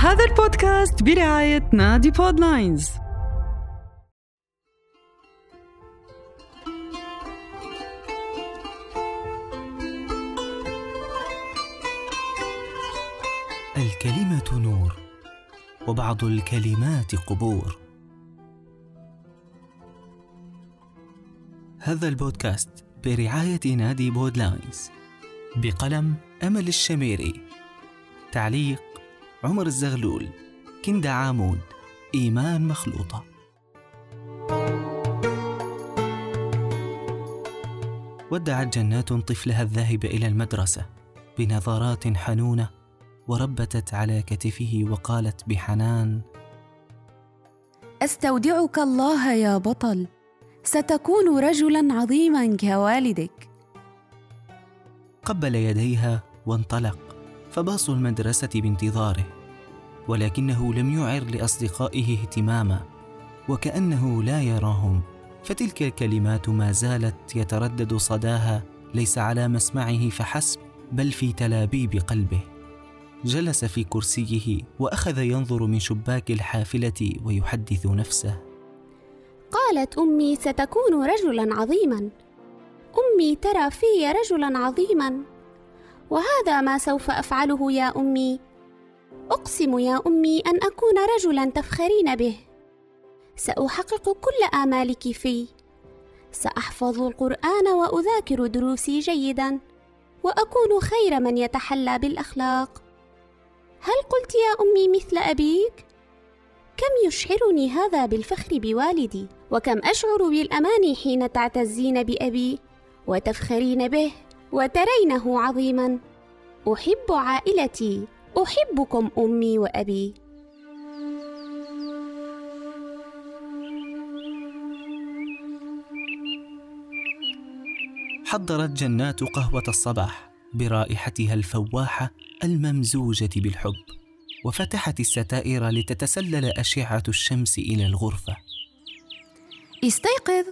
هذا البودكاست برعاية نادي بودلاينز الكلمة نور وبعض الكلمات قبور. هذا البودكاست برعاية نادي بودلاينز بقلم أمل الشميري. تعليق عمر الزغلول كندا عامود إيمان مخلوطة. ودعت جنات طفلها الذاهب إلى المدرسة بنظرات حنونة وربتت على كتفه وقالت بحنان أستودعك الله يا بطل ستكون رجلا عظيما كوالدك. قبل يديها وانطلق. فباص المدرسة بانتظاره ولكنه لم يعر لأصدقائه اهتماما وكأنه لا يراهم فتلك الكلمات ما زالت يتردد صداها ليس على مسمعه فحسب بل في تلابيب قلبه. جلس في كرسيه وأخذ ينظر من شباك الحافلة ويحدث نفسه. قالت أمي ستكون رجلا عظيما. أمي ترى في رجلا عظيما. وهذا ما سوف أفعله يا أمي. أقسم يا أمي أن أكون رجلا تفخرين به. سأحقق كل آمالك في سأحفظ القرآن وأذاكر دروسي جيدا. وأكون خير من يتحلى بالأخلاق. هل قلت يا أمي مثل أبيك؟ كم يشعرني هذا بالفخر بوالدي؟ وكم أشعر بالأمان حين تعتزين بأبي وتفخرين به؟ وترينه عظيما. أحب عائلتي. أحبكم أمي وأبي. حضرت جنات قهوة الصباح برائحتها الفواحة الممزوجة بالحب وفتحت الستائر لتتسلل أشعة الشمس إلى الغرفة. استيقظ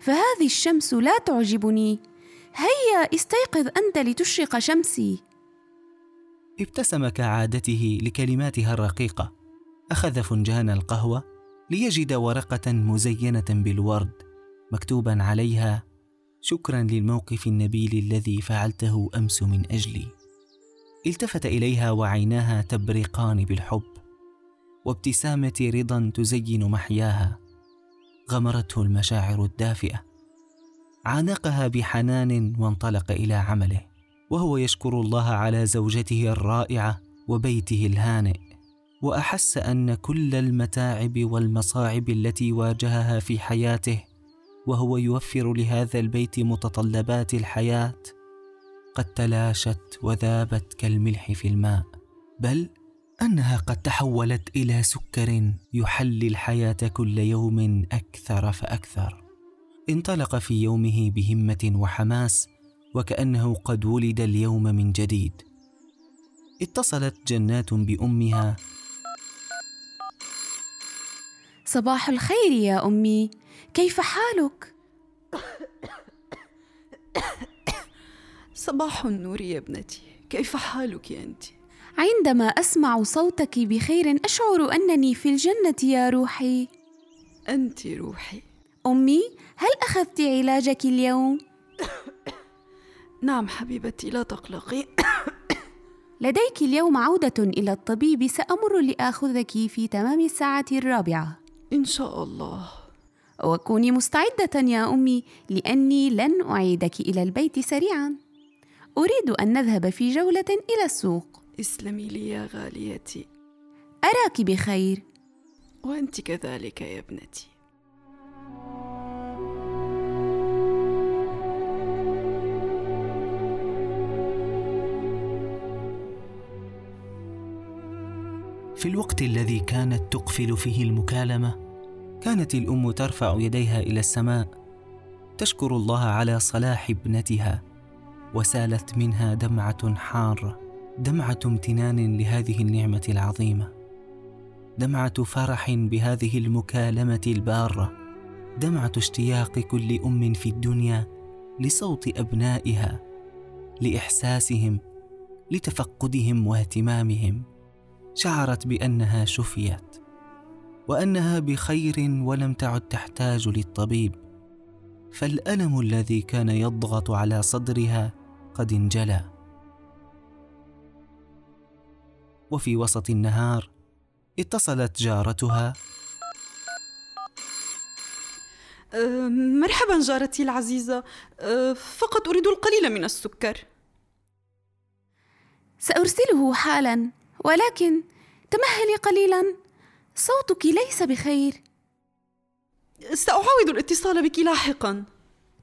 فهذه الشمس لا تعجبني. هيا استيقظ أنت لتشرق شمسي. ابتسم كعادته لكلماتها الرقيقة. أخذ فنجان القهوة ليجد ورقة مزينة بالورد مكتوبا عليها شكرا للموقف النبيل الذي فعلته أمس من أجلي. التفت إليها وعيناها تبرقان بالحب وابتسامة رضا تزين محياها. غمرته المشاعر الدافئة. عانقها بحنان وانطلق إلى عمله وهو يشكر الله على زوجته الرائعة وبيته الهانئ وأحس أن كل المتاعب والمصاعب التي واجهها في حياته وهو يوفر لهذا البيت متطلبات الحياة قد تلاشت وذابت كالملح في الماء بل أنها قد تحولت إلى سكر يحلي الحياة كل يوم أكثر فأكثر. انطلق في يومه بهمة وحماس وكأنه قد ولد اليوم من جديد. اتصلت جنات بأمها. صباح الخير يا أمي. كيف حالك؟ صباح النور يا ابنتي. كيف حالك أنت؟ عندما أسمع صوتك بخير أشعر أنني في الجنة يا روحي. أنت روحي. أمي هل أخذت علاجك اليوم؟ نعم حبيبتي لا تقلقي. لديك اليوم عودة إلى الطبيب سأمر لآخذك في تمام الساعة الرابعة. إن شاء الله. وكوني مستعدة يا أمي لأني لن أعيدك إلى البيت سريعا. أريد أن نذهب في جولة إلى السوق. اسلمي لي يا غاليتي. أراك بخير. وأنت كذلك يا ابنتي. في الوقت الذي كانت تقفل فيه المكالمة؟ كانت الأم ترفع يديها إلى السماء تشكر الله على صلاح ابنتها وسالت منها دمعة حارة دمعة امتنان لهذه النعمة العظيمة. دمعة فرح بهذه المكالمة البارة دمعة اشتياق كل أم في الدنيا لصوت أبنائها لإحساسهم لتفقدهم واهتمامهم. شعرت بأنها شفيت وأنها بخير ولم تعد تحتاج للطبيب. فالألم الذي كان يضغط على صدرها قد انجلى. وفي وسط النهار اتصلت جارتها. أه، مرحبا جارتي العزيزة. أه، فقط أريد القليل من السكر. سأرسله حالا. ولكن تمهلي قليلا. صوتك ليس بخير. سأعاود الاتصال بك لاحقا.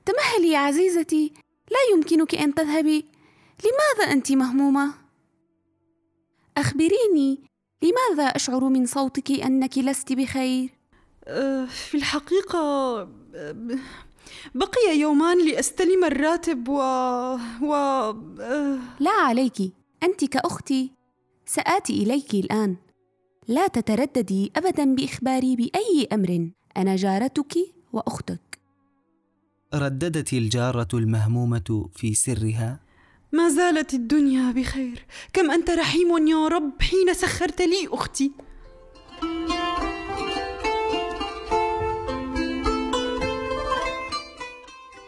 تمهلي يا عزيزتي. لا يمكنك أن تذهبي. لماذا أنت مهمومة؟ أخبريني. لماذا أشعر من صوتك أنك لست بخير؟ أه، في الحقيقة بقي يومان لأستلم الراتب و و أه. لا عليك. أنت كأختي. سآتي إليك الآن. لا تترددي ابدا بإخباري بأي أمر. أنا جارتك وأختك. رددت الجارة المهمومة في سرها. ما زالت الدنيا بخير. كم أنت رحيم يا رب حين سخرت لي أختي.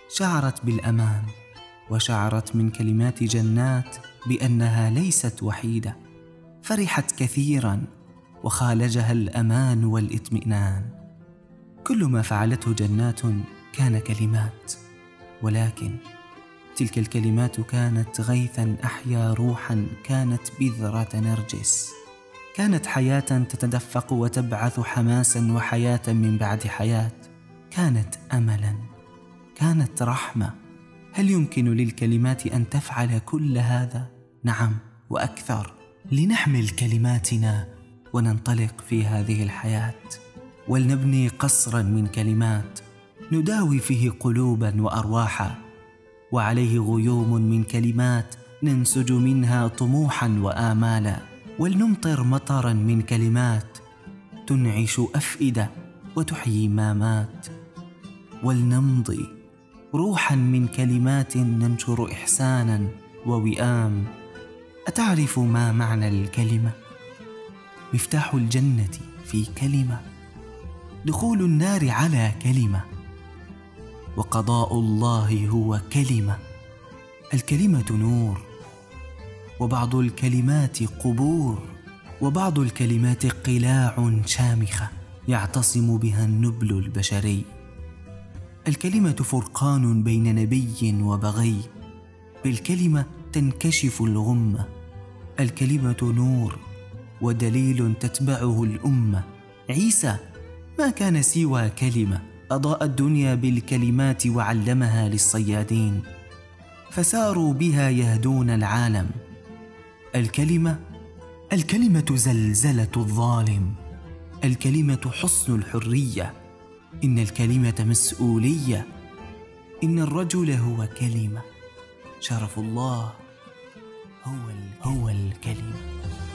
شعرت بالأمان وشعرت من كلمات جنات بأنها ليست وحيدة. فرحت كثيرا وخالجها الأمان والإطمئنان. كل ما فعلته جنات كان كلمات ولكن تلك الكلمات كانت غيثا أحيا روحا كانت بذرة نرجس. كانت حياة تتدفق وتبعث حماسا وحياة من بعد حياة. كانت املا كانت رحمة. هل يمكن للكلمات أن تفعل كل هذا؟ نعم وأكثر. لنحمل كلماتنا وننطلق في هذه الحياة. ولنبني قصرا من كلمات نداوي فيه قلوبا وارواحا. وعليه غيوم من كلمات ننسج منها طموحا وامالا. ولنمطر مطرا من كلمات تنعش أفئدة وتحيي ما مات ولنمضي روحا من كلمات ننشر احسانا ووئام. أتعرف ما معنى الكلمة؟ مفتاح الجنة في كلمة دخول النار على كلمة وقضاء الله هو كلمة الكلمة نور وبعض الكلمات قبور وبعض الكلمات قلاع شامخة يعتصم بها النبل البشري. الكلمة فرقان بين نبي وبغي بالكلمة تنكشف الغمة الكلمة نور ودليل تتبعه الأمة. عيسى ما كان سوى كلمة أضاء الدنيا بالكلمات وعلمها للصيادين فساروا بها يهدون العالم. الكلمة الكلمة زلزلة الظالم. الكلمة حصن الحرية. إن الكلمة مسؤولية. إن الرجل هو كلمة. شرف الله. هو الكلمة, هو الكلمة.